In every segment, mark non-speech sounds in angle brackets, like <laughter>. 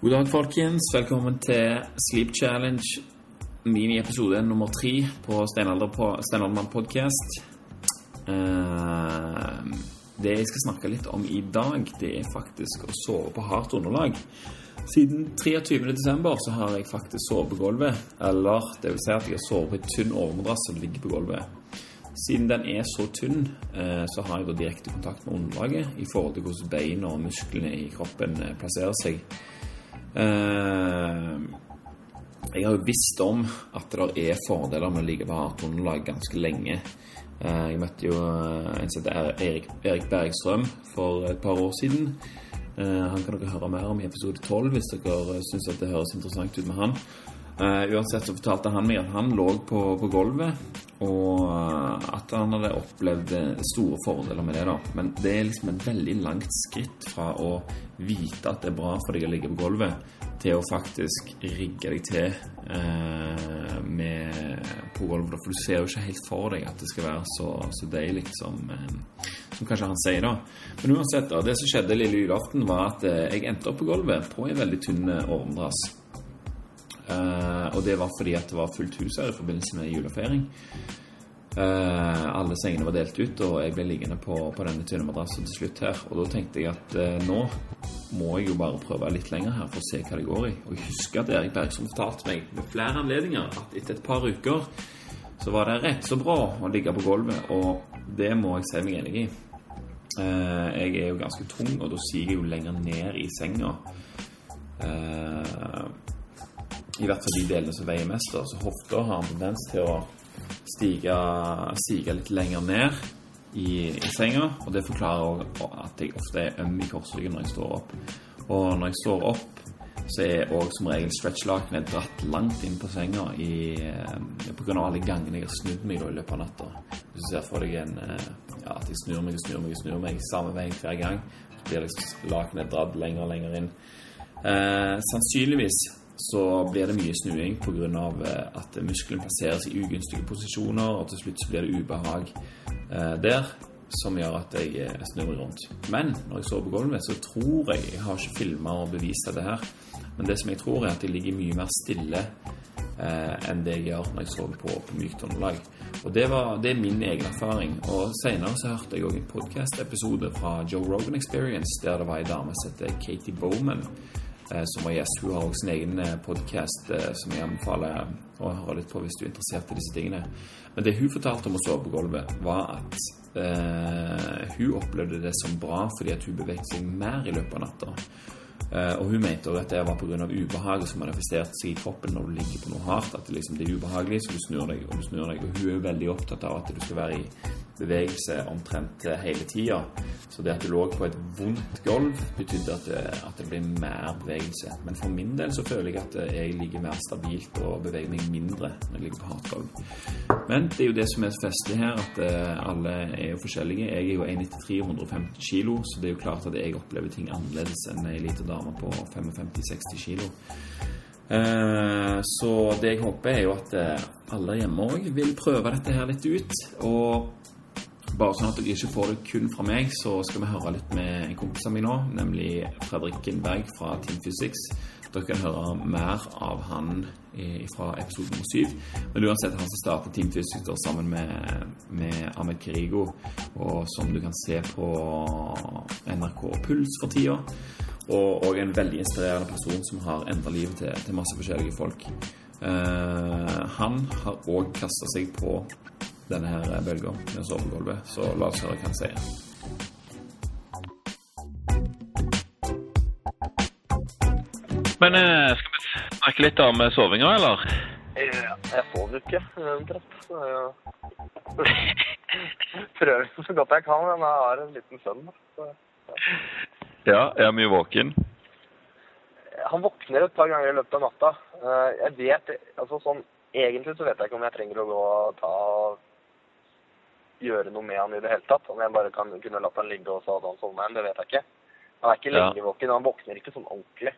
God dag, folkens. Velkommen til Sleep Challenge, mini-episode nummer tre på Steinaldermann podcast. Uh, det jeg skal snakke litt om i dag, det er faktisk å sove på hardt underlag. Siden 23.12. så har jeg faktisk sovet på gulvet. Eller det vil si at jeg har sovet på en tynn overmadrass som ligger på gulvet. Siden den er så tynn, uh, så har jeg da direkte kontakt med underlaget i forhold til hvordan beina og musklene i kroppen uh, plasserer seg. Eh, jeg har jo visst om at det er fordeler med å ligge på hardt underlag ganske lenge. Eh, jeg møtte jo eh, en som heter Erik, Bergstrøm for et par år siden. Han kan dere høre mer om i episode 12 hvis dere syns det høres interessant ut med han. Uh, uansett så fortalte han meg at han lå på, på gulvet, og uh, at han hadde opplevd store fordeler med det. da. Men det er liksom et veldig langt skritt fra å vite at det er bra for deg å ligge på gulvet, til å faktisk rigge deg til uh, med, på gulvet. For du ser jo ikke helt for deg at det skal være så, så deilig som, som kanskje han sier, da. Men uansett, da, det som skjedde lille julaften, var at jeg endte opp på gulvet på en veldig tynn ormdrass. Uh, og det var fordi at det var fullt hus her i forbindelse med julefeiring. Uh, alle sengene var delt ut, og jeg ble liggende på, på denne tynne madrassen til slutt her. Og da tenkte jeg at uh, nå må jeg jo bare prøve litt lenger her for å se hva det går i. Og jeg husker at Erik Bergson fortalte meg med flere anledninger at etter et par uker så var det rett så bra å ligge på gulvet, og det må jeg si meg enig i. jeg er jo ganske tung, og da siger jeg jo lenger ned i senga. Uh, i hvert fall de delene som veier mest. Da. Så hofta har en tendens til å stige, stige litt lenger ned i, i, senga. Og det forklarer òg at jeg ofte er øm i korsryggen når jeg står opp. Og når jeg står opp, så er òg som regel stretchlakenet dratt langt inn på senga i, eh, på grunn av alle gangene jeg har snudd meg i løpet av natta. Hvis du ser for deg en, eh, ja, at jeg snur meg og snur meg og snur meg samme vei hver gang, så blir liksom lakenet dratt lenger og lenger inn. Eh, sannsynligvis så blir det mye snuing pga. Eh, at muskelen plasseres i ugunstige posisjoner, og til slutt så blir det ubehag eh, der som gjør at jeg eh, snur rundt. Men når jeg sover på gulvet, så tror jeg Jeg har ikke filma og bevist det her, men det som jeg tror, er at jeg ligger mye mer stille enn det jeg gjør når jeg sover på, på mykt underlag. Og det, var, det, er min egen erfaring. Og senere så hørte jeg òg en podkast-episode fra Joe Rogan Experience der det var ei dame som heter Katie Bowman som var gjest. Hun har også sin egen eh, podkast eh, som jeg anbefaler å høre litt på hvis du er interessert i disse tingene. Men det hun fortalte om å sove på gulvet, var at eh, hun opplevde det som bra fordi at hun beveget seg mer i løpet av natta. Eh, og hun mente også at det var pga. ubehaget som manifesterte seg i kroppen når du ligger på noe hardt. At det, liksom, det er ubehagelig, så du snur deg og du snur deg. Og hun er veldig opptatt av at du skal være i bevegelse omtrent hele tida. Så det at du lå på et vondt gulv, betydde at det, at det ble mer bevegelse. Men for min del så føler jeg at jeg ligger mer stabilt og beveger meg mindre når jeg ligger på hardt gulv. Men det er jo det som er festlig her, at eh, alle er jo forskjellige. Jeg er jo 1,93 og 150 kilo, så det er jo klart at jeg opplever ting annerledes enn ei lita dame på 55-60 kilo. Eh, så det jeg håper, er jo at eh, alle hjemme òg vil prøve dette her litt ut. Og bare sånn at dere ikke får det kun fra meg, så skal vi høre litt med en kompis av meg nå, nemlig Fredrik Gindberg fra Team Physics. Dere kan høre mer av han fra episode nummer syv. Men uansett, han som startet Team Physics sammen med, med, Ahmed Kirigo, og som du kan se på NRK Puls for tida. Og, og en veldig inspirerende person som har endra livet til, til, masse forskjellige folk. Uh, han har òg kasta seg på denne her bølga med sovegulvet. Så la oss høre hva han sier. Men eh, skal vi snakke litt om sovinga, eller? Jeg sover jo ikke, omtrent. <laughs> Prøver så godt jeg kan, men jeg har en liten sønn. Så, ja. er han mye våken? Han våkner et par ganger i løpet av natta. Eh, jeg vet, altså sånn, Egentlig så vet jeg ikke om jeg trenger å gå og ta gjøre noe med han i det hele tatt. Om jeg bare kan, kunne latt han ligge og så hadde han sovna igjen, det vet jeg ikke. Han er ikke lenge ja. våken, han våkner ikke sånn ordentlig.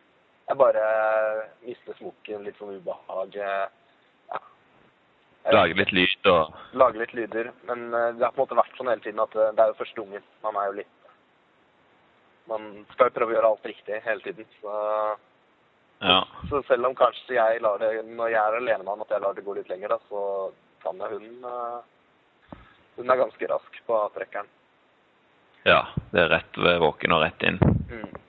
Jeg bare mister smokken, litt sånn ubehag. Ja. Lager litt lyd og Lager litt lyder. Men eh, det har på en måte vært sånn hele tiden at eh, det er jo første ungen. Man er jo litt Man skal jo prøve å gjøre alt riktig hele tiden. Så Ja. Så selv om kanskje jeg lar det, når jeg er alene med han, at jeg lar det gå litt lenger, da, så Tanja, hun, eh, hun er ganske rask på trekkeren. ja. Det er rett ved våken og rett inn. Mm.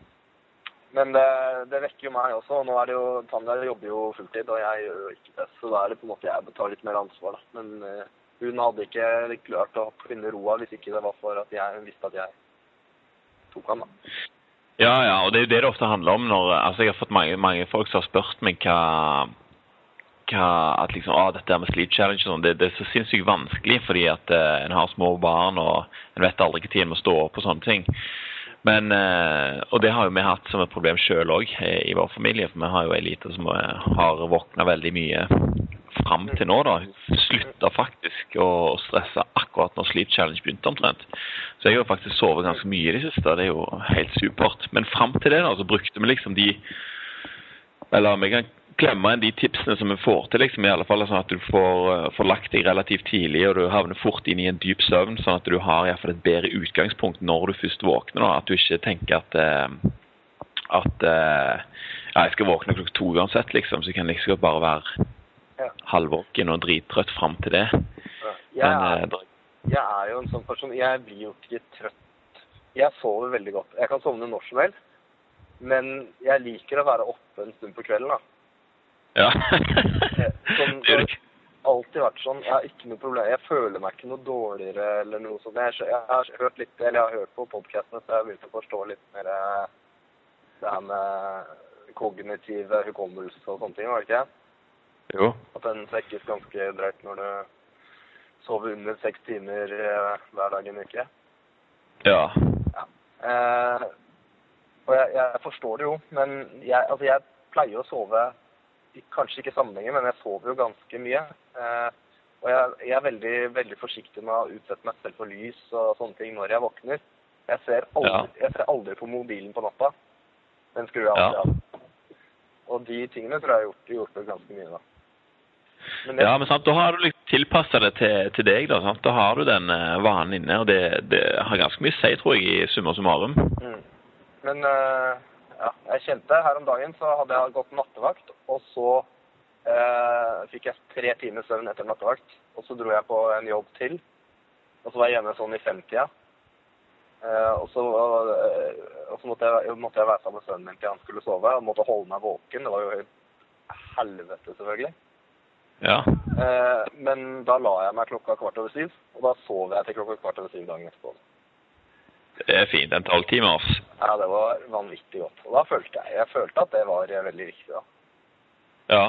Men det, det vekker jo meg også. og Nå er det jo, Tanja jobber jo fulltid, og jeg gjør jo ikke det. Så da er det på en måte jeg betaler litt mer ansvar, da. Men uh, hun hadde ikke klart å finne roa hvis ikke det var for at jeg visste at jeg tok han, da. Ja, ja, og det er jo det det ofte handler om når Altså, jeg har fått mange, mange folk som har spurt meg hva hva, at liksom, ah, dette med sleep challenge sånn, det, det er så sinnssykt vanskelig fordi at eh, en har små barn og en vet aldri når en må stå opp og sånne ting. Men, eh, og det har jo vi hatt som et problem sjøl òg i vår familie. For vi har jo ei lita som eh, har våkna veldig mye fram til nå. da. Hun slutta faktisk å stresse akkurat når Sleep Challenge begynte omtrent. Så jeg har faktisk sovet ganske mye i det siste. Det er jo helt supert. Men fram til det da, så brukte vi liksom de Eller vi kan glemme de tipsene som vi får til, liksom, i alle fall sånn at du får, eh, får lagt deg relativt tidlig, og du havner fort inn i en dyp søvn, sånn at du har i hvert fall et bedre utgangspunkt når du først våkner. da, At du ikke tenker at eh, at eh, ja, jeg skal våkne klokka to uansett, liksom, så jeg kan jeg så bare være Ja. halvvåken og drittrøtt fram til det. Jeg Men er, jeg er jo en sånn person Jeg blir jo ikke trøtt. Jeg sover veldig godt. Jeg kan sovne når som helst. Men jeg liker å være oppe en stund på kvelden, da. Ja. Sånn, <laughs> Det har alltid vært sånn. Jeg har ikke noe problem. Jeg føler meg ikke noe dårligere eller noe sånt. Jeg, jeg har hørt litt, eller jeg har hørt på podcastene, så jeg har begynt å forstå litt mer eh, det her med kognitiv hukommelse og sånne ting, var det ikke? Jo. At den svekkes ganske drøyt når du sover under seks timer eh, hver dag en uke. Ja. Eh, og jeg, jeg forstår det jo, men jeg, altså jeg pleier å sove Kanskje ikke sammenhengen, men jeg sover jo ganske mye. Eh, og jeg, jeg er veldig, veldig forsiktig med å utsette meg selv for lys og sånne ting når jeg våkner. Jeg ser aldri, Ja. jeg ser aldri på mobilen på natta. Den skrur jeg Ja. av. Og de tingene tror jeg har gjort, hjulpet ganske mye, da. Men det, Ja, men sant, da har du liksom tilpassa det til, til deg. Da sant? Da har du den eh, vanen inne, og det, det har ganske mye å si, tror jeg, i summa summarum. Mm. Men eh, ja, jeg kjente her om dagen så hadde jeg gått nattevakt, og så eh, fikk jeg tre timers søvn etter nattevakt. Og så dro jeg på en jobb til, og så var jeg hjemme sånn i femtida. Eh, og så, eh, og så måtte, jeg, måtte jeg være sammen med sønnen min til han skulle sove, og måtte holde meg våken. Det var jo helvete, selvfølgelig. Ja. Eh, men da la jeg meg klokka kvart over syv, og da sov jeg til klokka kvart over syv dagen etterpå. Det er fint. En tolvtimers. Ja, det var vanvittig godt. Og da følte jeg, jeg følte at det var eh, veldig viktig, da. Ja.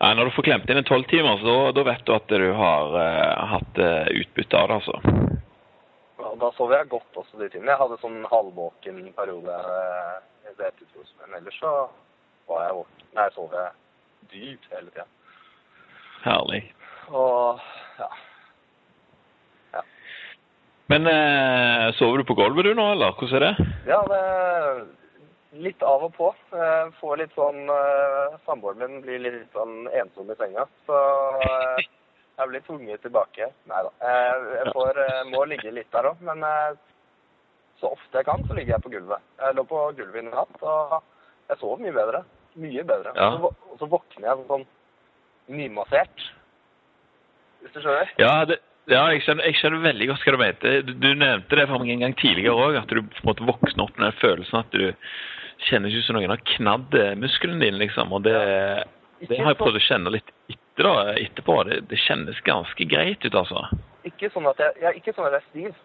ja. Når du får klemt inn en tolvtimers, så da vet du at du har uh, hatt uh, utbytte av det, altså. Ja, da sov jeg godt også de timene. Jeg hadde sånn halvvåken periode det ettertros, men ellers så var jeg våken. Nei, sov jeg dypt hele tida. Herlig. Og ja. Men eh, sover du på gulvet du nå, eller? Hvordan er det? Ja, det litt av og på. Jeg får litt sånn eh, Samboeren min blir litt sånn ensom i senga, så eh, jeg blir tvunget tilbake. Nei da. Eh, jeg får, eh, må ligge litt der òg, men eh, så ofte jeg kan, så ligger jeg på gulvet. Jeg lå på gulvet i natt, og jeg sov mye bedre. Mye bedre. Ja. Og, så, og så våkner jeg sånn nymassert. Hvis du skjønner? Ja, det, ja jeg, skjønner, jeg skjønner veldig godt hva du mente. Du, du nevnte det for meg en gang tidligere òg, at du på en måte våkner opp med den følelsen at du kjenner ikke ut som noen har knadd muskelen din, liksom. Og det, det har jeg prøvd å kjenne litt etter, da, etterpå. Det, det kjennes ganske greit ut, altså. Ikke sånn at jeg, jeg, ikke sånn at jeg er stiv.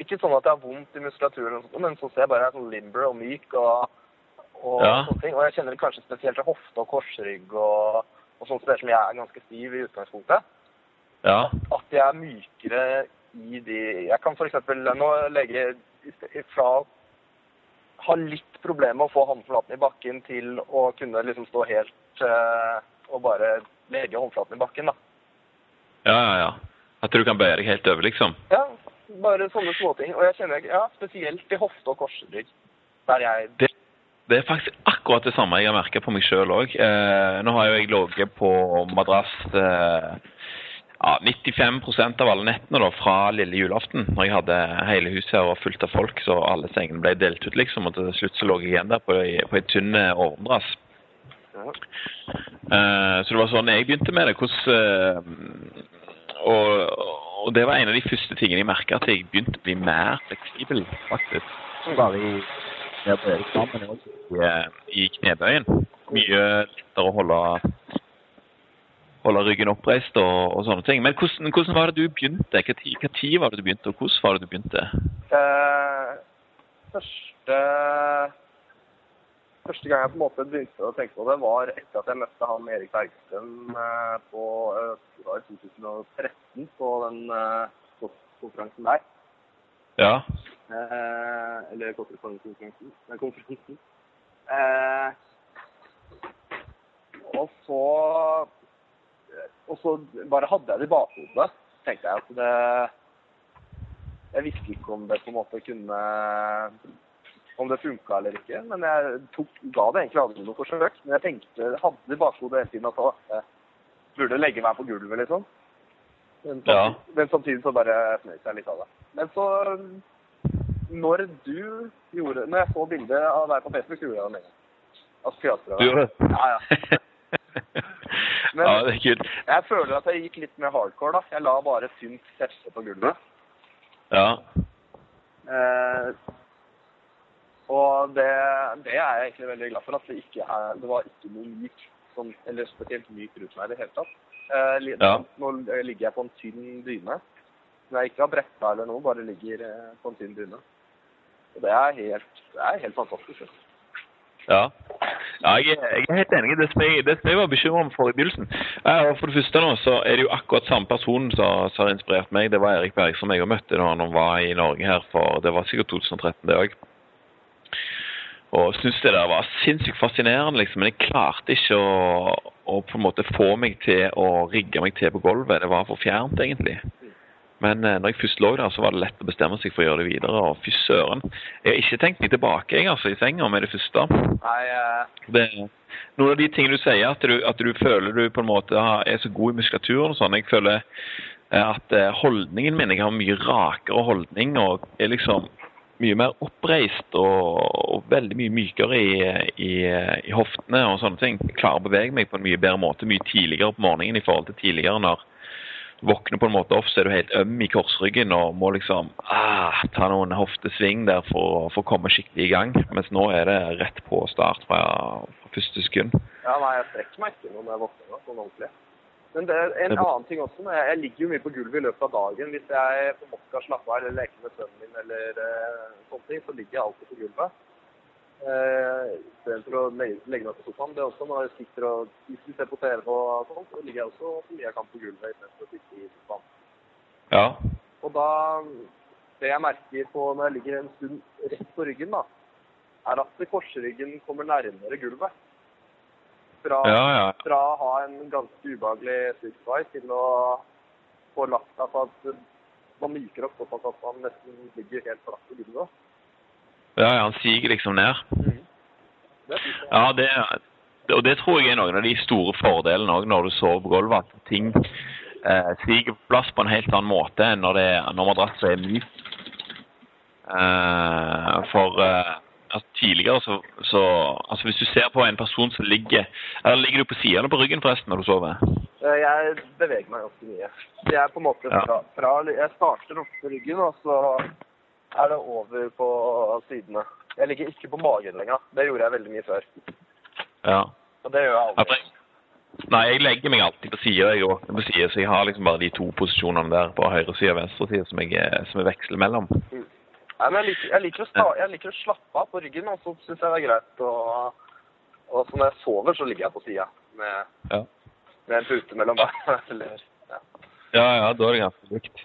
Ikke sånn at jeg har vondt i muskulaturen, og sånt, men sånn at jeg bare er sånn limber og myk og, og Ja. sånne ting. Og jeg kjenner det kanskje spesielt til hofte og korsrygg og, og sånt steder som jeg er ganske stiv i utgangspunktet. Ja. At jeg er mykere i de Jeg kan f.eks. nå legge fra ha litt problemer med å få håndflaten i bakken til å kunne liksom stå helt uh, og bare legge håndflaten i bakken, da. Ja, ja, ja. At du kan bøye deg helt over, liksom. Ja, bare sånne småting. Og jeg kjenner ja, spesielt i hofte og korsrygg. Der jeg Det, det er faktisk akkurat det samme jeg har merka på meg sjøl òg. Eh, nå har jo jeg ligget på madrass eh, ja, 95% av alle nettene da, fra lille julaften, når jeg hadde hele huset her og fullt av folk, så alle sengene ble delt ut, liksom. Og til slutt så lå jeg igjen der på, på ei tynn overmadrass. Ja. Eh, så det var sånn jeg begynte med det. Hvordan, eh, og, og det var en av de første tingene jeg merka, at jeg begynte å bli mer fleksibel, faktisk. Bare i, i, i knebøyen. Mye lettere å holde holde ryggen oppreist og, og, sånne ting. Men hvordan, hvordan, var det du begynte? Tid, var det du begynte, og hvordan var det du begynte? Eh, første, første gang jeg på en måte begynte å tenke på det, var etter at jeg møtte han Erik Bergstrøm eh, på eh, var 2013 på den eh, konferansen der. Ja. Eh, eller konferansen. konferansen. Eh, og så og så bare hadde jeg det i bakhodet. tenkte jeg at det Jeg visste ikke om det på en måte kunne Om det funka eller ikke. Men jeg tok, ga det egentlig aldri noe forsøk. Men jeg tenkte, hadde det i bakhodet hele tiden at jeg burde legge meg på gulvet, liksom. Men, ja. men samtidig så bare fnøys jeg litt av det. Men så Når du gjorde Når jeg så bildet av deg på Facebook, gjorde jeg det med en gang. Altså? Ja, ja. <laughs> Men ja, det er kult. jeg føler at jeg gikk litt mer hardcore, da. Jeg la bare synt teppe på gulvet. Ja. Eh, og det, det, er jeg egentlig veldig glad for. At det ikke er Det var ikke noe myk, sånn, eller spesielt myk rundt meg i det hele tatt. Eh, ja. Nå ligger jeg på en tynn dyne. Som jeg ikke har bretta eller noe, bare ligger eh, på en tynn dyne. Og det er helt, det er helt fantastisk. Altså. Ja. ja jeg, jeg, er helt enig. Det som jeg, det som jeg var bekymra for i begynnelsen uh, For det første nå, så er det jo akkurat samme person som, har inspirert meg. Det var Erik Berg som jeg møtte da han var i Norge her for Det var sikkert 2013, det òg. Og syntes det der var sinnssykt fascinerende, liksom. Men jeg klarte ikke å, å, på en måte få meg til å rigge meg til på gulvet. Det var for fjernt, egentlig. Men eh, når jeg først lå der, så var det lett å bestemme seg for å gjøre det videre. Og fy søren. Jeg har ikke tenkt meg tilbake jeg, altså, i senga med det første. Nei, uh... det, noen av de tingene du sier, at du, at du føler du på en måte er så god i muskulaturen og sånn. Jeg føler eh, at holdningen min Jeg har mye rakere holdning og er liksom mye mer oppreist og, og veldig mye mykere i, i, i, hoftene og sånne ting. Jeg klarer å bevege meg på en mye bedre måte mye tidligere på morgenen i forhold til tidligere når våkner på en måte opp, så er du helt øm i korsryggen og må liksom ah, ta noen hoftesving der for, for, å komme skikkelig i gang. Mens nå er det rett på start fra, fra første sekund. Ja, nei, jeg strekker meg ikke når jeg våkner sånn ordentlig. Men det er en det... annen ting også. Jeg, jeg, ligger jo mye på gulvet i løpet av dagen. Hvis jeg på en måte skal slappe av eller leke med sønnen min eller eh, sånne ting, så ligger jeg alltid på gulvet. Uh, Istedenfor å legge, meg på sofaen. Det er også når jeg sitter og hvis vi ser på TV og sånn, så ligger jeg også så mye jeg kan på gulvet istedenfor å sitte i sofaen. Ja. Og da Det jeg merker på når jeg ligger en stund rett på ryggen, da, er at korsryggen kommer nærmere gulvet. Fra, ja, ja. fra å ha en ganske ubehagelig sykvei til å få lagt seg på at man myker opp såpass at man nesten ligger helt flatt på gulvet. Ja, ja, han siger liksom ned. Mm. Ja, det, og det tror jeg er noen av de store fordelene òg når du sover på gulvet. At ting eh, siger på plass på en helt annen måte enn når, det, når madrassen er myk. Eh, for eh, altså, tidligere så, så, Altså hvis du ser på en person som ligger Eller ligger du på sidene på ryggen forresten når du sover? Eh, jeg beveger meg ganske mye. Jeg er på en måte fra, fra Jeg starter oppe på ryggen, og så er det over på sidene. Jeg ligger ikke på magen lenger. Det gjorde jeg veldig mye før. Ja. Og det gjør jeg aldri. Nei, jeg legger meg alltid på sida, jeg òg. Så jeg har liksom bare de to posisjonene der på høyre side og venstre side som jeg, som jeg veksler mellom. Mm. Nei, men jeg liker, jeg, liker sta, jeg liker, å slappe av på ryggen, og så syns jeg det er greit. Og, og når jeg sover, så ligger jeg på sida med, ja. med, en pute mellom beina. <laughs> ja. ja, ja, da er det ganske likt.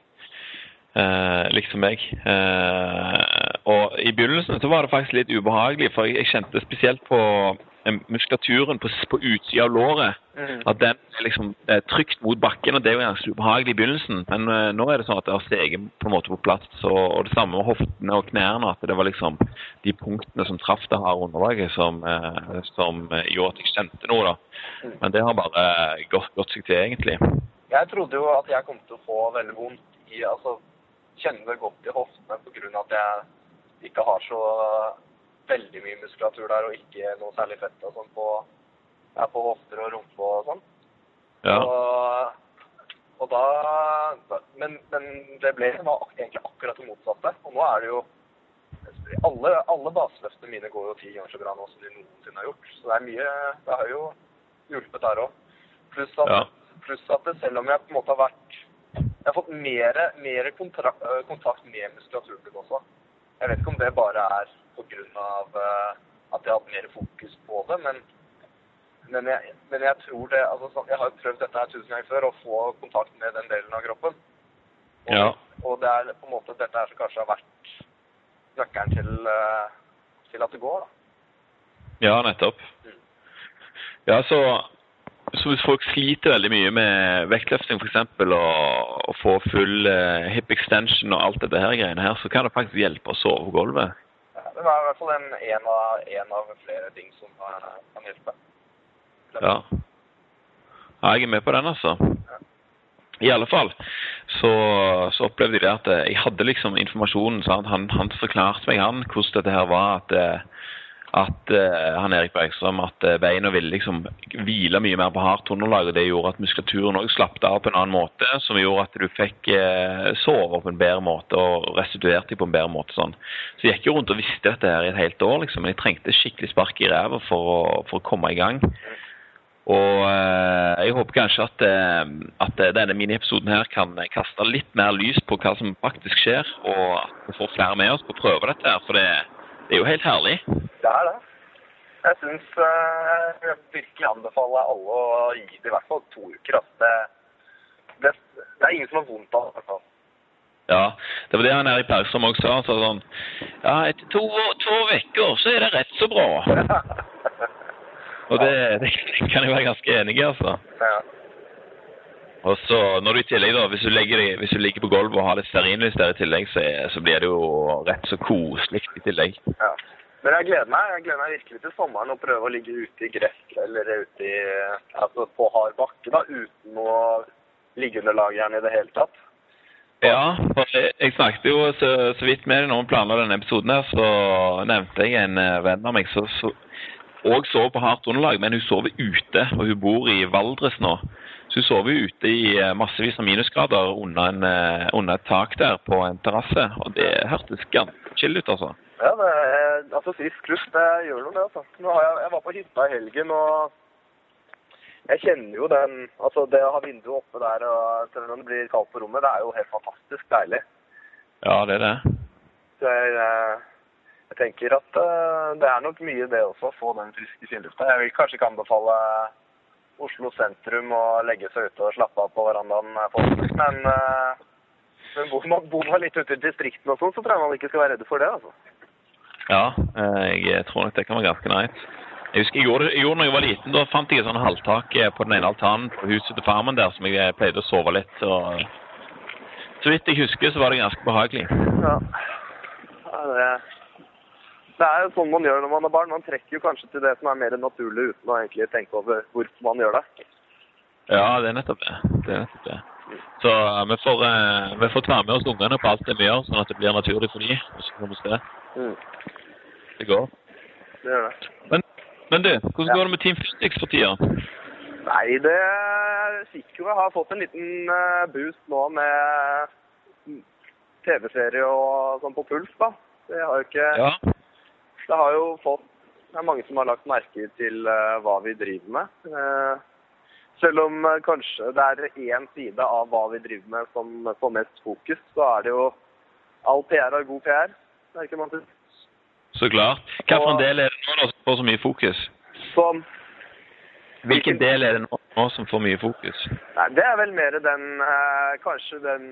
Eh, liksom meg. Eh, og i begynnelsen så var det faktisk litt ubehagelig, for jeg, kjente spesielt på eh, muskulaturen på, på utsida av låret. Mm. At den er liksom er trygt mot bakken, og det er jo ganske ubehagelig i begynnelsen. Men uh, nå er det sånn at det har steget på en måte på plass. og, og det samme med hoftene og knærne. At det var liksom de punktene som traff det her underlaget, som, uh, som uh, gjorde at jeg kjente noe. da. Mm. Men det har bare gått, gått seg til, egentlig. Jeg trodde jo at jeg kom til å få veldig vondt i Altså kjenne det godt i hoftene av at jeg ikke har så veldig mye muskulatur der, og ikke noe særlig fett og sånn på, ja, på hofter og rumpe og sånn. Ja. Og, og da, da men, men det ble var egentlig akkurat det motsatte. Og nå er det jo Alle, alle baseløftene mine går jo ti ganger så bra nå som de noensinne har gjort. Så det er mye Det har jo hjulpet der òg. Pluss at, Ja. pluss at det, selv om jeg på en måte har vært Jeg har fått mer, mer øh, kontakt med muskulaturen min også. Jeg vet ikke om det bare er pga. at jeg har hatt mer fokus på det, men men jeg, men jeg tror det altså sånn, Jeg har jo prøvd dette her tusen ganger før, å få kontakt med den delen av kroppen. Og, Ja. og det er på en måte dette her som kanskje har vært nøkkelen til, eh, til at det går, da. Ja, nettopp. Ja, så, så hvis folk sliter veldig mye med vektløfting f.eks. Og, og få full eh, hip extension og alt dette her greiene her, så kan det faktisk hjelpe å sove på gulvet. Ja, Det var i hvert fall en, en, av, en av flere ting som kan hjelpe. Ja. ja, jeg er med på den, altså. I alle fall så, så opplevde jeg at eh, jeg hadde liksom informasjonen. Sant? Han, han forklarte meg han hvordan dette her var. At, eh, at uh, han Erik Bergstrøm at uh, beina ville liksom hvile mye mer på hardt underlag. og Det gjorde at muskulaturen også slappet av på en annen måte, som gjorde at du fikk uh, sove på en bedre måte og restituert deg på en bedre måte. sånn. Så jeg gikk jo rundt og visste dette her i et helt år, liksom. Men jeg trengte skikkelig spark i ræva for, for å komme i gang. Og eh, jeg håper kanskje at, eh, at denne mini-episoden her kan kaste litt mer lys på hva som faktisk skjer, og at vi får flere med oss på å prøve dette her, for det, det er jo helt herlig. Det er det. Jeg syns eh, jeg virkelig anbefaler alle å gi det i hvert fall to uker. Det, det, det er ingen som har vondt av det. i hvert fall. Ja, det var det han Bergstrøm også sa. Han sa sånn Ja, etter to, to uker så er det rett så bra. <laughs> Og det, det kan jeg være ganske enig i, altså. ja. Og så når du i tillegg da, hvis du, legger, hvis du ligger på gulvet og har litt stearinlys der i tillegg, så, så blir det jo rett så koselig i tillegg. Ja. Men jeg gleder meg jeg gleder meg virkelig til sommeren og prøve å ligge ute i gress eller ute i, altså på hard bakke da, uten å ligge under gjerne i det hele tatt. Ja, for jeg, jeg snakket jo så, så vidt med deg når vi planla denne episoden her, så nevnte jeg en eh, venn av meg som òg sover på hardt underlag, men hun sover ute, og hun bor i Valdres nå. Så hun sover ute i eh, massevis av minusgrader under, en, eh, under et tak der på en terrasse, og det hørtes ganske chill ut, altså. Ja, det, er- altså frisk luft, det gjør noe det, altså. Nå har jeg, jeg var på hytta i helgen, og jeg kjenner jo den, altså det å ha vinduet oppe der, og selv om det blir kaldt på rommet, det er jo helt fantastisk deilig. Ja, det er det. Så jeg, eh, jeg tenker at eh, det er nok mye det også, å få den friske finlufta. Jeg vil kanskje ikke anbefale Oslo sentrum å legge seg ute og slappe av på verandaen eh, men, eh, men bor man, bor man litt ute i distriktene og sånn, så tror jeg man ikke skal være redde for det, altså. Ja, eh, jeg tror nok det kan være ganske nice. Jeg husker jeg gjorde, jeg gjorde når jeg var liten, da fant jeg et sånn halvtak eh, på den ene altanen på huset til farmen der, som jeg eh, pleide å sove litt. Og så vidt jeg husker, så var det ganske behagelig. Ja. ja det, det er jo sånn man gjør når man er barn. Man trekker jo kanskje til det som er mer naturlig uten å egentlig tenke over hvorfor man gjør det. Ja, det er nettopp det. Det er nettopp det. Så eh, vi får, eh, vi får ta med oss ungene på alt det vi gjør, sånn at det blir naturlig for dem. Og så får vi se. Det går. Det gjør det. Men, men du, hvordan går det med Team Physics for tida? Nei, det fikk jo Jeg har fått en liten eh, boost nå med TV-serie og sånn på puls, da. Det har jo ikke Ja. Det har jo fått Det er mange som har lagt merke til hva vi driver med. Selv om eh, kanskje det er én side av hva vi driver med som får mest fokus, så er det jo All PR har god PR. Det er man til. Så klart. Hva for en del er det nå da som får så mye fokus? Som, Hvilken del er det nå, nå som får mye fokus? Nei, Det er vel mer den eh, Kanskje den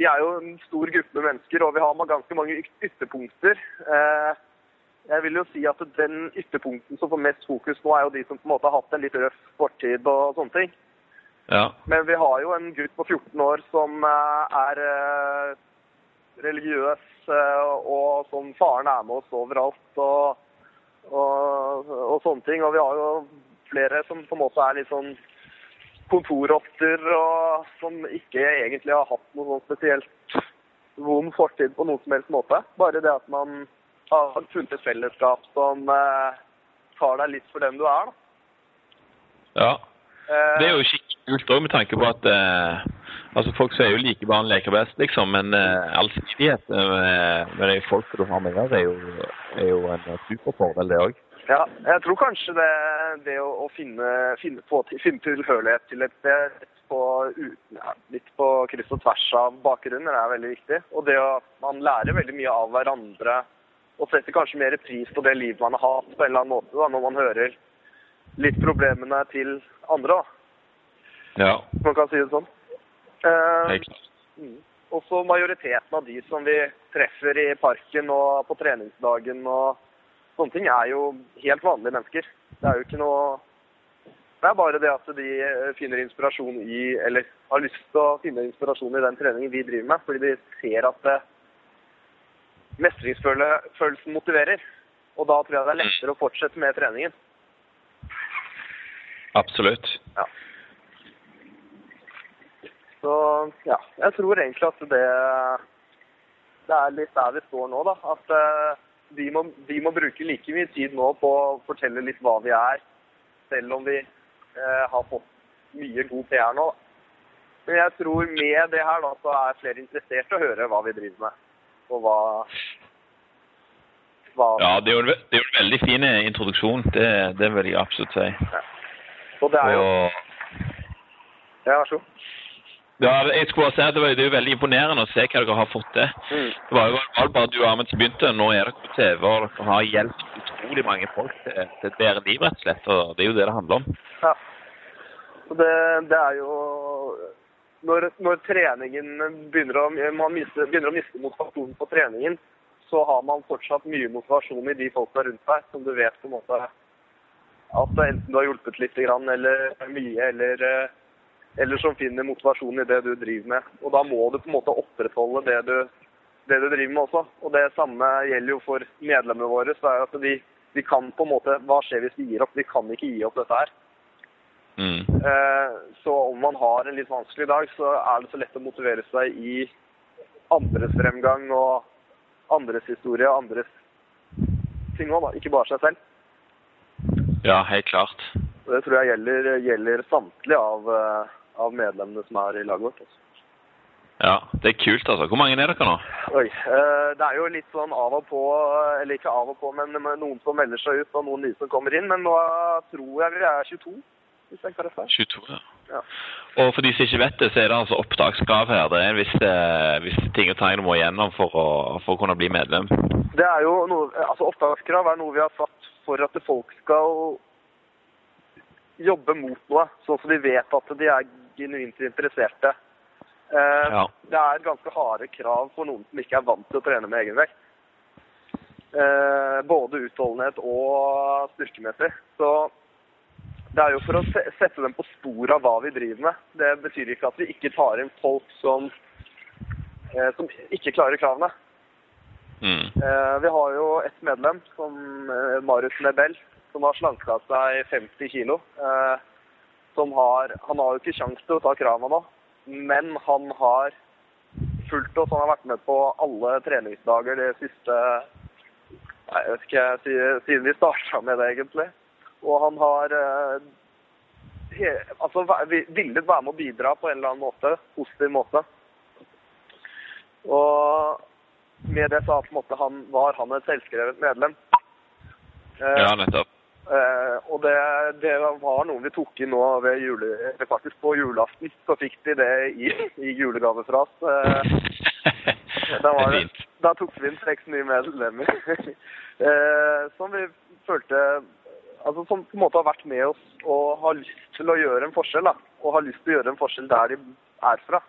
Vi er jo en stor gruppe med mennesker, og vi har ganske mange ytterpunkter. Eh, jeg vil jo si at den ytterpunkten som får mest fokus nå, er jo de som på en måte har hatt en litt røff fortid og sånne ting. Ja. Men vi har jo en gutt på 14 år som eh, er eh, religiøs, eh, og som faren er med oss overalt og, og, og sånne ting. Og vi har jo flere som på en måte er litt sånn kontorrotter og som ikke egentlig har hatt noe sånn spesielt vond fortid på noen som helst måte. Bare det at man har funnet et fellesskap som eh, tar deg litt for den du er. da. Ja. Eh, Det er jo skikkelig kult òg, med tanke på at eh, altså folk sier jo like barn leker best, liksom, men eh, allsidighet med, med de folka du har med deg, er jo, er jo en superfordel, det òg. Ja, jeg tror kanskje det, det å, å finne, finne, på, finne tilhørighet til et sted ja, litt på kryss og tvers av bakgrunner er veldig viktig. Og det å man lærer veldig mye av hverandre og setter kanskje mer pris på det livet man har hatt på en eller annen måte da, når man hører litt problemene til andre, da, Ja, man kan si det sånn. Eh. Mm. Også majoriteten av de som vi treffer i parken og på treningsdagen og sånne ting, er jo helt vanlige mennesker. Det er jo ikke noe Det er bare det at de eh, finner inspirasjon i, eller har lyst til å finne inspirasjon i den treningen vi driver med, fordi de ser at eh, mestringsfølelsen motiverer. Og da tror jeg det er lettere å fortsette med treningen. Absolutt. Ja. Så ja, jeg tror egentlig at det, det er litt der vi står nå, da. At uh, vi, må, vi må bruke like mye tid nå på å fortelle litt hva vi er, selv om vi uh, har fått mye god PR nå. da. Men jeg tror med det her da, så er flere interessert i å høre hva vi driver med. Og hva, hva Ja, det er jo en, det er jo en veldig fin introduksjon. Det, det vil jeg absolutt si. Og det er jo Og, Ja, vær så god. ja, jeg skulle bare si at det, var, det er jo veldig imponerende å se hva dere har fått til. Mm. Det var jo bare du og Ahmed som begynte. Nå er dere på TV, og dere har hjulpet utrolig mange folk til, til et bedre liv, rett og slett. Og det er jo det det handler om. Ja. Det, det er jo når, når treningen begynner å, man miste, begynner å miste motivasjonen på treningen, så har man fortsatt mye motivasjon i de folka rundt deg, som du vet på en måte at enten du har hjulpet litt eller mye, eller, eh, eller som finner motivasjon i det du driver med. Og da må du på en måte opprettholde det du, det du driver med også. Og det samme gjelder jo for medlemmene våre. så er at de, de kan på en måte Hva skjer hvis vi gir opp? Vi kan ikke gi opp dette her. Mm. Eh, Så om man har en litt vanskelig dag, så er det så lett å motivere seg i andres fremgang og andres historie og andres ting òg. Ikke bare seg selv. Ja, helt klart. Det tror jeg gjelder, gjelder samtlige av, eh, av medlemmene som er i laget vårt. Også. Ja, det er kult, altså. Hvor mange er dere nå? Oi. eh, Det er jo litt sånn av og på, eller ikke av og på, men noen som melder seg ut og noen nye som kommer inn. Men nå tror jeg vi er 22, hvis jeg ikke har 22, ja. Ja. Og for de som ikke vet det, så er det altså opptakskrav her. Det er en viss, eh, viss ting og tegn du må igjennom for å, for å kunne bli medlem. Det er jo noe, altså Opptakskrav er noe vi har satt for at folk skal jobbe mot noe, sånn at de vet at de er genuint interesserte. Eh, Ja. Det er ganske harde krav for noen som ikke er vant til å trene med egenvekt. Eh, både utholdenhet og styrkemessig. Så det er jo for å sette dem på sporet av hva vi driver med. Det betyr ikke at vi ikke tar inn folk som, eh, som ikke klarer kravene. Mm. Eh, vi har jo et medlem, som eh, Marius Nebel, som har slanka seg 50 kilo. Eh, som har, han har jo ikke sjanse til å ta kravene nå, men han har fulgt oss. Han har vært med på alle treningsdager de siste nei, jeg vet ikke, siden vi starta med det, egentlig. Og han har eh, he, altså, villet være med å bidra på en eller annen måte, positiv måte. Og med det sa på en måte han, var han et selvskrevet medlem. Eh, Ja, nettopp. eh, og det, det var noe vi tok inn nå ved jule, faktisk på julaften. Så fikk de det i, i julegave fra oss. Eh, <laughs> da, var det, da tok vi inn seks nye medlemmer. <laughs> eh, som vi følte Altså som på en måte har vært med oss og har lyst til å gjøre en forskjell. da. Og har lyst til å gjøre en forskjell der de er fra.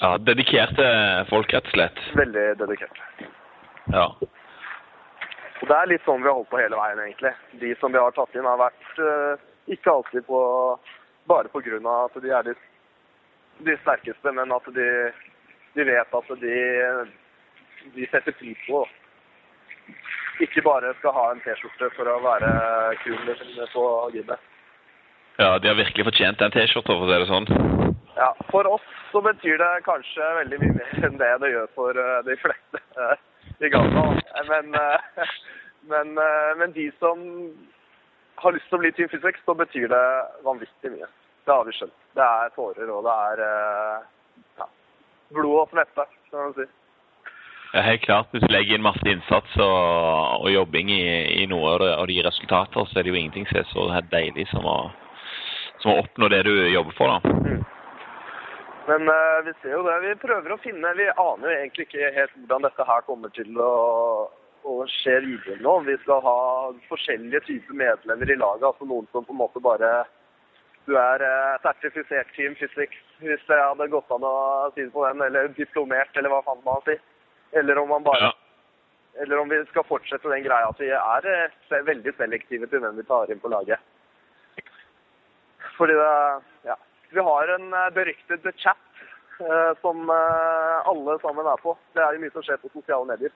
Ja, dedikerte folk, rett og slett. Veldig dedikerte. Ja. Og det er litt sånn vi har holdt på hele veien, egentlig. De som vi har tatt inn, har vært uh, ikke alltid på bare av at de er de, de sterkeste, men at de, de vet at de, de setter pris på det. Ikke bare skal ha en T-skjorte for å være kul på gymmet. Ja, de har virkelig fortjent den T-skjorta, for å si det sånn. Ja, For oss så betyr det kanskje veldig mye mer enn det det gjør for uh, de fleste uh, i Ghana. Men, uh, men, men, de som har lyst til å bli Team Physics, så betyr det vanvittig mye. Det har vi skjønt. Det er tårer, og det er ja, blod og svette, skal man si. Helt klart. Hvis du legger inn masse innsats og, og jobbing i, i noe og det, og det gir resultater, så er det jo ingenting som er så deilig som å, som å oppnå det du jobber for. da. Mm. Men uh, vi ser jo det. Vi prøver å finne Vi aner jo egentlig ikke helt hvordan dette her kommer til å, å skje videre nå. Vi skal ha forskjellige typer medlemmer i laget. Altså noen som på en måte bare Du er uh, sertifisert Team Physics, hvis det hadde gått an å si det på den. Eller diplomert, eller hva faen man sier. Eller om man bare ja. Eller om vi skal fortsette den greia at vi er uh, veldig selektive til hvem vi tar inn på laget. Fordi det Ja. Vi har en eh, beryktet chat eh, som eh, alle sammen er på. Det er jo mye som skjer på sosiale medier.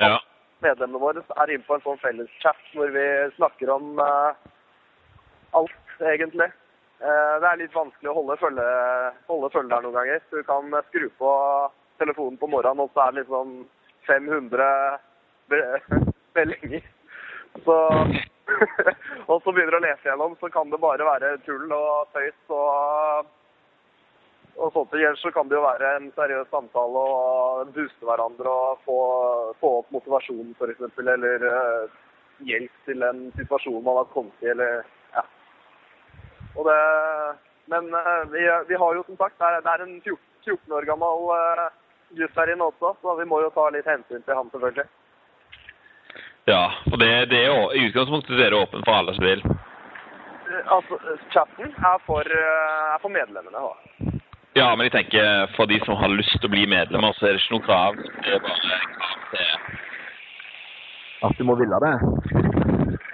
Ja. Medlemmene våre er inne på en sånn felleschat hvor vi snakker om alt, egentlig. Det er litt vanskelig å holde følge, holde følge der noen ganger. Du kan skru på telefonen på morgenen, og så er det liksom 500 <laughs> meldinger. Så <laughs> og så begynner du å lese gjennom, så kan det bare være tull og tøys og, og sånt. Ellers så kan det jo være en seriøs samtale og booste hverandre og få, få opp motivasjonen f.eks. Eller uh, hjelp til en situasjon man har kommet i, eller ja. Og det, men uh, vi, vi, har jo som sagt, det er, det er en 14, 14 år gammel uh, gutt her inne også, så vi må jo ta litt hensyn til han, selvfølgelig. Ja, for det, det er jo, i utgangspunktet er det for alle som vil. Eh, altså, chatten er for, eh, er for medlemmene. da. Ja, men jeg tenker for de som har lyst til å bli medlemmer, så er det ikke noe krav. Det er bare krav til at du må ville det.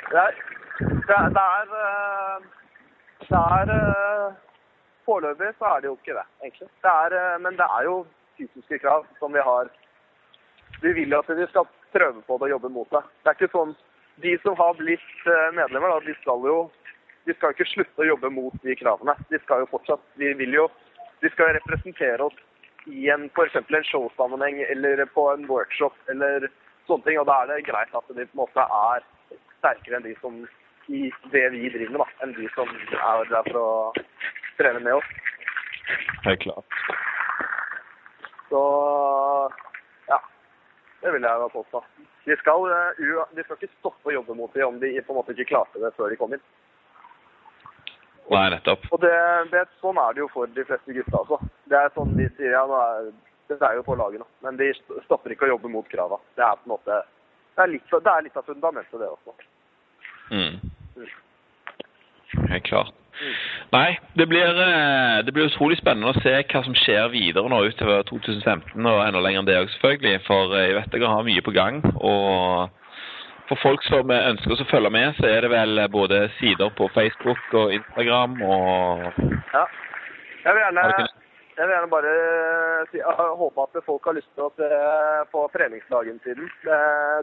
Det er, det er, det er, eh, det er Foreløpig så er det jo ikke det, egentlig. Det er, men det er jo fysiske krav som vi har. Vi vil at vi skal prøve på det og jobbe mot det. Det er ikke sånn De som har blitt eh, medlemmer, da, de skal jo de skal ikke slutte å jobbe mot de kravene. De skal jo fortsatt De vil jo De skal representere oss i en f.eks. en showsammenheng eller på en workshop eller sånne ting. Og da er det greit at de på en måte er sterkere enn de som i det vi driver med, da. Enn de som er der for å trene med oss. Helt klart. Så ja, det vil jeg påstå. De skal, uh, de skal ikke stoppe å jobbe mot dem om de på en måte ikke klarte det før de kom inn. Nei, nettopp. Og det, det, Sånn er det jo for de fleste gutta. Altså. Det er sånn de sier ja, nå er, det er jo på laget nå, men de stopper ikke å jobbe mot krava. Det er på en måte, det er litt, det er litt av fundamentet, det også. Mm. Helt klart. Nei, det blir, eh, det blir, utrolig spennende å se hva som skjer videre nå utover 2015, og enda lenger enn det òg, selvfølgelig. For eh, jeg vet dere har mye på gang. Og for folk som ønsker å følge med, så er det vel både sider på Facebook og Instagram og Ja. Jeg vil gjerne, jeg vil gjerne bare si, håpe at folk har lyst til å se på treningsdagen siden.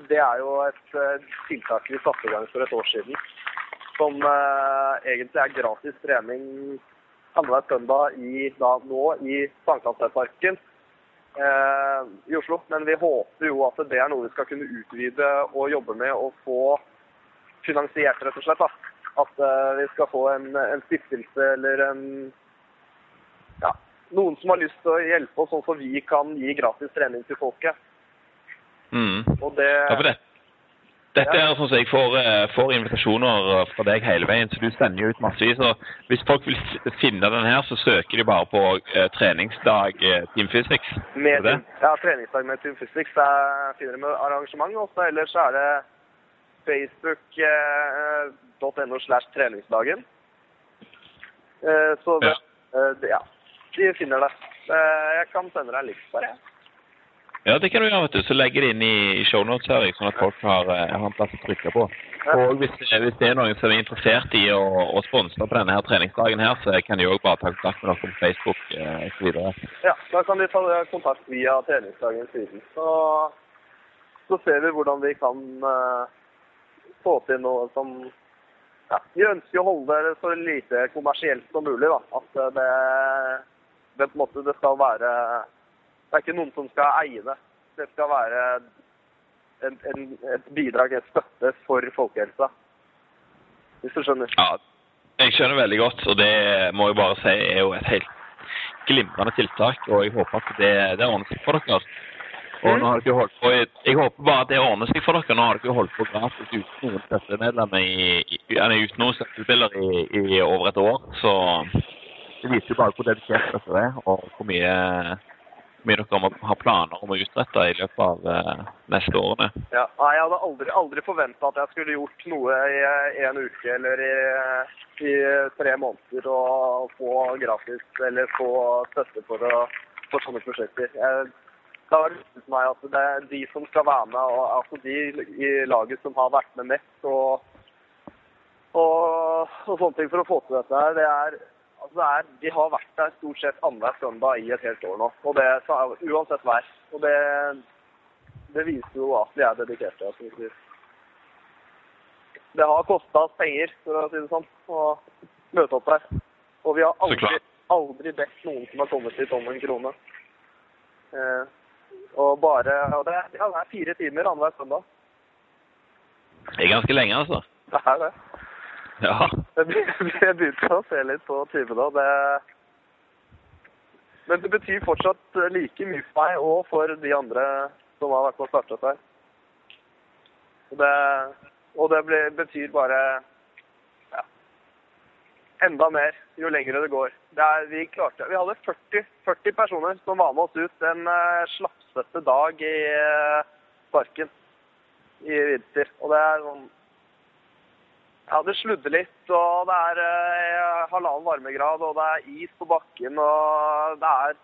Det, er jo et eh, tiltak vi satte i gang for et år siden som uh, egentlig er gratis trening annenhver søndag i, da, nå i Sankthansparken eh, i Oslo. Men vi håper jo at det er noe vi skal kunne utvide og jobbe med og få finansiert, rett og slett. da. At eh, vi skal få en, en stiftelse eller en ja, noen som har lyst til å hjelpe oss, sånn at vi kan gi gratis trening til folket. Mm. Og det, ja, for det, dette er sånn som jeg får, eh, får, invitasjoner eh, fra deg hele veien, så du sender jo ut massevis. Hvis folk vil finne den her, så søker de bare på eh, treningsdag eh, Team Physics? Med, ja, treningsdag med Team Physics. Der finner med arrangement. Og ellers er det facebook.no slash treningsdagen. så det, ja. ja. De finner det. jeg kan sende deg en link bare, jeg. Ja, det kan du gjøre. vet du. Så legger det inn i shownotes her, sånn at folk har, eh, har, en plass å trykke på. Og hvis, hvis, det er noen som er interessert i å, å sponse på denne her treningsdagen, her, så kan de òg bare ta kontakt med oss på Facebook eh, osv. Ja, da kan de ta kontakt via treningsdagen side. Så, så ser vi hvordan vi kan eh, få til noe som ja, vi ønsker å holde det så lite kommersielt som mulig. da. At eh, det, det på en måte det skal være Det er ikke noen som skal eie det. Det skal være en, en, et bidrag, et støtte for folkehelsa. Hvis du skjønner. Ja, jeg skjønner veldig godt, og det må jeg bare si er jo et helt glimrende tiltak. Og jeg håper at det, det ordner seg for dere. Og nå har dere holdt på, jeg, Jeg håper bare at det ordner seg for dere. Nå har dere holdt på gratis uten noen støttemedlemmer i, i, uten noen i, i over et år. Så det viser jo bare hvor dedikert dere er, og hvor mye, mye dere har planer om å utrette i løpet av uh, neste årene. Ja, Jeg hadde aldri, aldri forventa at jeg skulle gjort noe i eh, en uke eller i, i tre måneder og få gratis eller få støtte for, å, for sånne prosjekter. Jeg, det har vært meg at det er de som skal være med, og altså de i laget som har vært med mest og, og, og sånne ting for å få til dette her, det er Altså det er, de har vært der stort sett annenhver søndag i et helt år nå. Og det, uansett vær. Og det, det viser jo at de er dedikerte. sier. Det har kosta oss penger, for å si det sånn, å møte opp der. Og vi har aldri, aldri bedt noen som har kommet hit om en krone. Eh, og bare og det, er- ja, det er fire timer annenhver søndag. Det er ganske lenge, altså. Det er det. Ja. Jeg be- begynte å se litt på timene, og det Men det betyr fortsatt like mye for meg og for de andre som har vært med og startet her. Og det, og det ble, betyr bare ja, enda mer jo lengre det går. Det er, vi, klarte, vi hadde 40, 40 personer som var med oss ut en uh, slapsete dag i uh, parken i vinter. Og det er sånn ja, det sludder litt, og det er eh, halvannen varmegrad, og det er is på bakken, og det er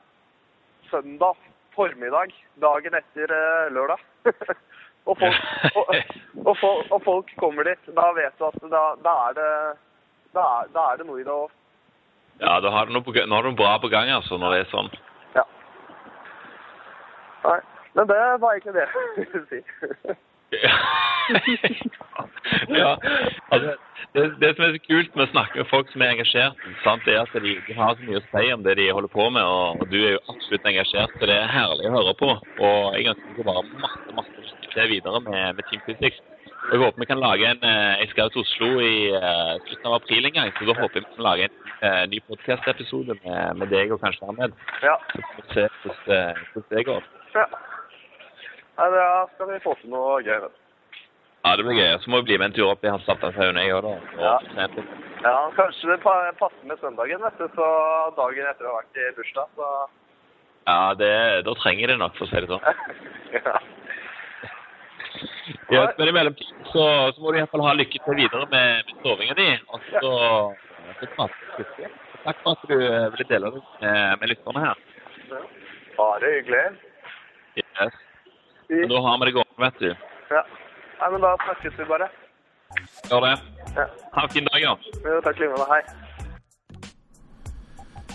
søndag formiddag, dagen etter eh, lørdag. <laughs> og, folk, og, og, folk, og folk kommer dit. Da vet du at da, da, er, det, da, er, da er det noe i det òg. ja, da har du noe, på, nå har du noe bra på gang, altså, når det er sånn. Ja. Nei, men det var egentlig det jeg skulle si. <laughs> <laughs> ja, altså, det, det som er så kult med å snakke med folk som er engasjert, sant, er at de, ikke har så mye å si om det de holder på med, og, og du er jo absolutt engasjert, så det er herlig å høre på. Og jeg ønsker bare masse, masse lykke videre med, med Team Physics. Og jeg håper vi kan lage en eh, Jeg skal til Oslo i eh, slutten av april en gang, så da håper jeg vi kan lage en eh, ny podcast-episode med, med deg og kanskje Ahmed. Ja. Så får vi se hvordan det går. ja. Nei, da skal vi få til noe gøy. vet du. Ja, det blir gøy. Så må vi bli med en tur opp i Halmstadshaugen, jeg òg, da. Og Ja. Ja, kanskje det passer med søndagen, vet du. Så dagen etter å ha vært i bursdag, så Ja, det, da trenger jeg det nok, for å si det sånn. <laughs> ja. Ja, men i mellomtiden så, så må du iallfall ha lykke til videre med, med sovinga di. Og så, skriftlig. Takk for at du eh, ville dele det med, med lytterne her. Bare hyggelig. Yes. Men da har vi det gående, vet du. Ja. Nei, men da snakkes vi bare. Gjør det. Ja. Ha en fin dag, ja. Jo, takk i like måte. Hei.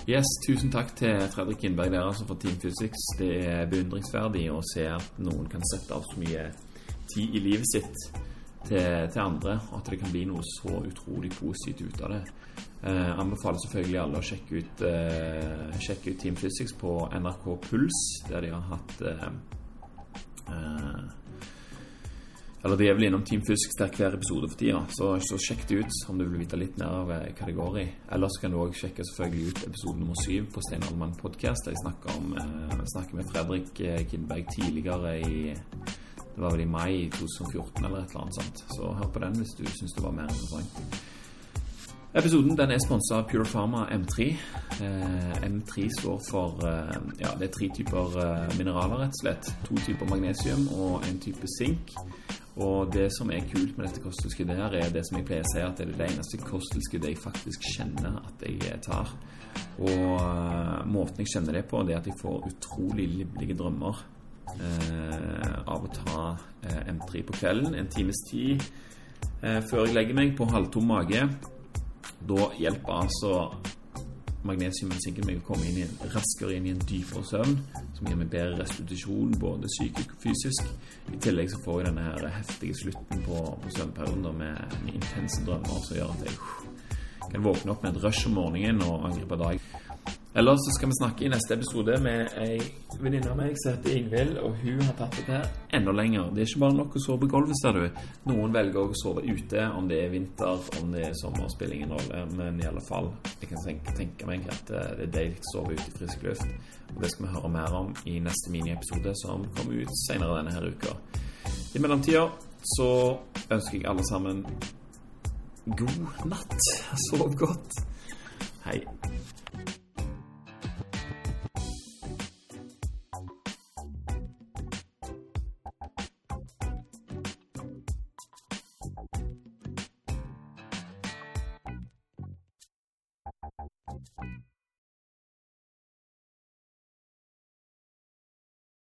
Yes, tusen takk til Fredrik Kindberg der altså for Team Physics. Det er beundringsverdig å se at noen kan sette av så mye tid i livet sitt til, til andre, og at det kan bli noe så utrolig positivt ut av det. Eh, anbefaler selvfølgelig alle å sjekke ut, eh, sjekke ut Team Physics på NRK Puls, der de har hatt eh, eh, eller det er vel innom Team Fusk til hver episode for tida, så, så sjekk det ut om du vil vite litt mer av eh, hva det går i. Ellers kan du òg sjekke selvfølgelig ut episode nummer syv på Stein Allmann podkast, der jeg snakker, om, eh, snakker med Fredrik eh, Kindberg tidligere i Det var vel i mai 2014 eller et eller annet sånt. Så hør på den hvis du syns det var mer interessant. Episoden den er sponsa av Pure Pharma M3. Eh, M3 står for eh, Ja, det er tre typer eh, mineraler, rett og slett. To typer magnesium og en type sink. Og det som er kult med dette kosttilskuddet her, er det som jeg pleier å si, at det er det eneste kosttilskuddet jeg faktisk kjenner at jeg tar. Og måten jeg kjenner det på, det er at jeg får utrolig livlige drømmer av å ta eh, M3 på kvelden. En times tid før jeg legger meg på halvtom mage. Da hjelper altså magnesiumen sinker meg å komme inn en, raskere inn i en dypere søvn, som gir meg bedre restitusjon, både psykisk og fysisk. I tillegg så får jeg denne her heftige slutten på, på søvnperioden med, med intense drømmer som gjør at jeg kan våkne opp med et rush om morgenen og angripe dagen. Ellers skal vi snakke i neste episode med ei venninne av meg som heter Ingvild, og hun har tatt dette her enda lenger. Det er ikke bare nok å sove på gulvet, ser du. Noen velger å sove ute, om det er vinter, om det er sommer, spiller ingen rolle. Men i alle fall, jeg kan tenke, tenke meg at eh, det er deilig å sove ute i frisk luft. Og det skal vi høre mer om i neste miniepisode, som kommer ut senere denne her uka. I mellomtida så ønsker jeg alle sammen god natt. Sov godt. Hei.